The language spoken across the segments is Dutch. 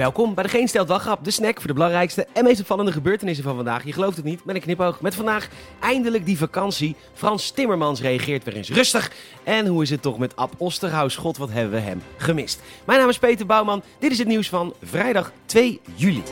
Welkom bij de Geen Stelt de snack voor de belangrijkste en meest opvallende gebeurtenissen van vandaag. Je gelooft het niet, met een knipoog. Met vandaag eindelijk die vakantie. Frans Timmermans reageert weer eens rustig. En hoe is het toch met Ab Osterhaus? God, wat hebben we hem gemist. Mijn naam is Peter Bouwman. Dit is het nieuws van vrijdag 2 juli.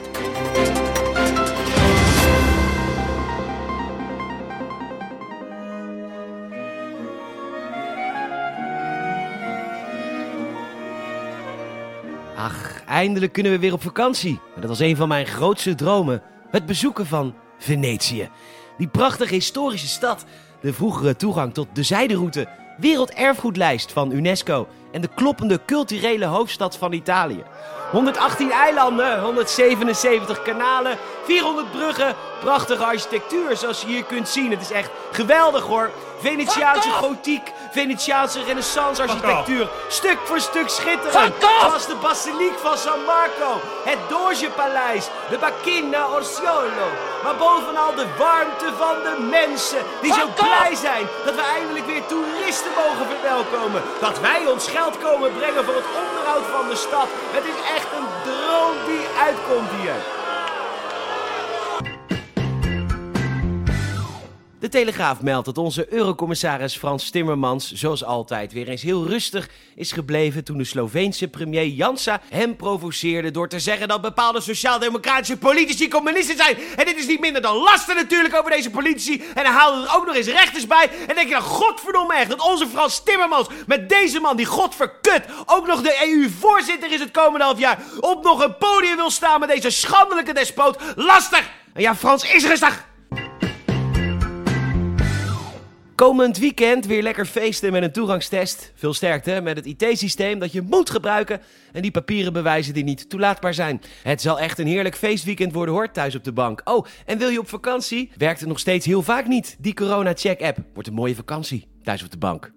Ach, eindelijk kunnen we weer op vakantie. Dat was een van mijn grootste dromen. Het bezoeken van Venetië. Die prachtige historische stad. De vroegere toegang tot de zijderoute. Werelderfgoedlijst van UNESCO. En de kloppende culturele hoofdstad van Italië. 118 eilanden, 177 kanalen, 400 bruggen. Prachtige architectuur zoals je hier kunt zien. Het is echt geweldig hoor. Venetiaanse gotiek, Venetiaanse renaissance architectuur. Stuk voor stuk schitterend. Zoals de basiliek van San Marco, het Doge-paleis, de Bacchina Orsiolo. Maar bovenal de warmte van de mensen die zo blij zijn dat we eindelijk weer toeristen mogen verwelkomen. Dat wij ons geld komen brengen voor het onderhoud van de stad. Het is echt een droom die uitkomt hier. De Telegraaf meldt dat onze eurocommissaris Frans Timmermans, zoals altijd, weer eens heel rustig is gebleven toen de Sloveense premier Jansa hem provoceerde door te zeggen dat bepaalde sociaal-democratische politici communisten zijn. En dit is niet minder dan lasten natuurlijk over deze politici. En hij haalde er ook nog eens rechters bij. En denk je dan, godverdomme echt, dat onze Frans Timmermans met deze man die godverkut ook nog de EU-voorzitter is het komende half jaar op nog een podium wil staan met deze schandelijke despoot. Lastig! En ja, Frans is rustig! Komend weekend weer lekker feesten met een toegangstest. Veel sterkte met het IT-systeem dat je moet gebruiken en die papieren bewijzen die niet toelaatbaar zijn. Het zal echt een heerlijk feestweekend worden hoor, thuis op de bank. Oh, en wil je op vakantie? Werkt het nog steeds heel vaak niet, die corona-check-app. Wordt een mooie vakantie, thuis op de bank.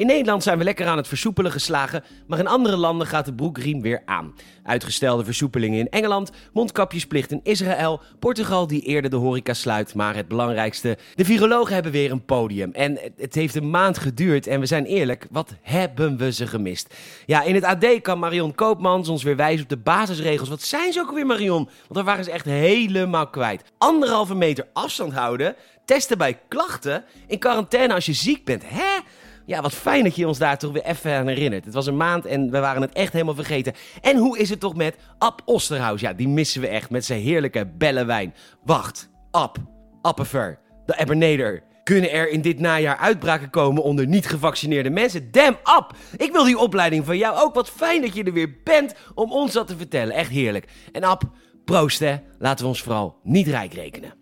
In Nederland zijn we lekker aan het versoepelen geslagen, maar in andere landen gaat de broekriem weer aan. Uitgestelde versoepelingen in Engeland, mondkapjesplicht in Israël, Portugal die eerder de horeca sluit, maar het belangrijkste, de virologen hebben weer een podium. En het heeft een maand geduurd en we zijn eerlijk, wat hebben we ze gemist? Ja, in het AD kan Marion Koopmans ons weer wijzen op de basisregels. Wat zijn ze ook weer Marion? Want daar waren ze echt helemaal kwijt. Anderhalve meter afstand houden, testen bij klachten, in quarantaine als je ziek bent. Hè? Ja, wat fijn dat je ons daar toch weer even aan herinnert. Het was een maand en we waren het echt helemaal vergeten. En hoe is het toch met Ab Osterhaus? Ja, die missen we echt met zijn heerlijke bellenwijn. Wacht, Ab, Appever, de Ebenader. Kunnen er in dit najaar uitbraken komen onder niet gevaccineerde mensen? Damn Ab! Ik wil die opleiding van jou ook. Wat fijn dat je er weer bent om ons dat te vertellen. Echt heerlijk. En Ab, proost hè. Laten we ons vooral niet rijk rekenen.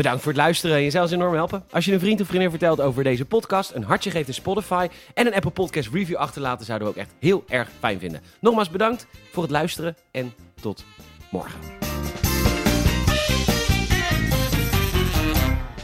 Bedankt voor het luisteren en jezelf enorm helpen. Als je een vriend of vriendin vertelt over deze podcast, een hartje geeft in Spotify en een Apple Podcast review achterlaten, zouden we ook echt heel erg fijn vinden. Nogmaals bedankt voor het luisteren en tot morgen.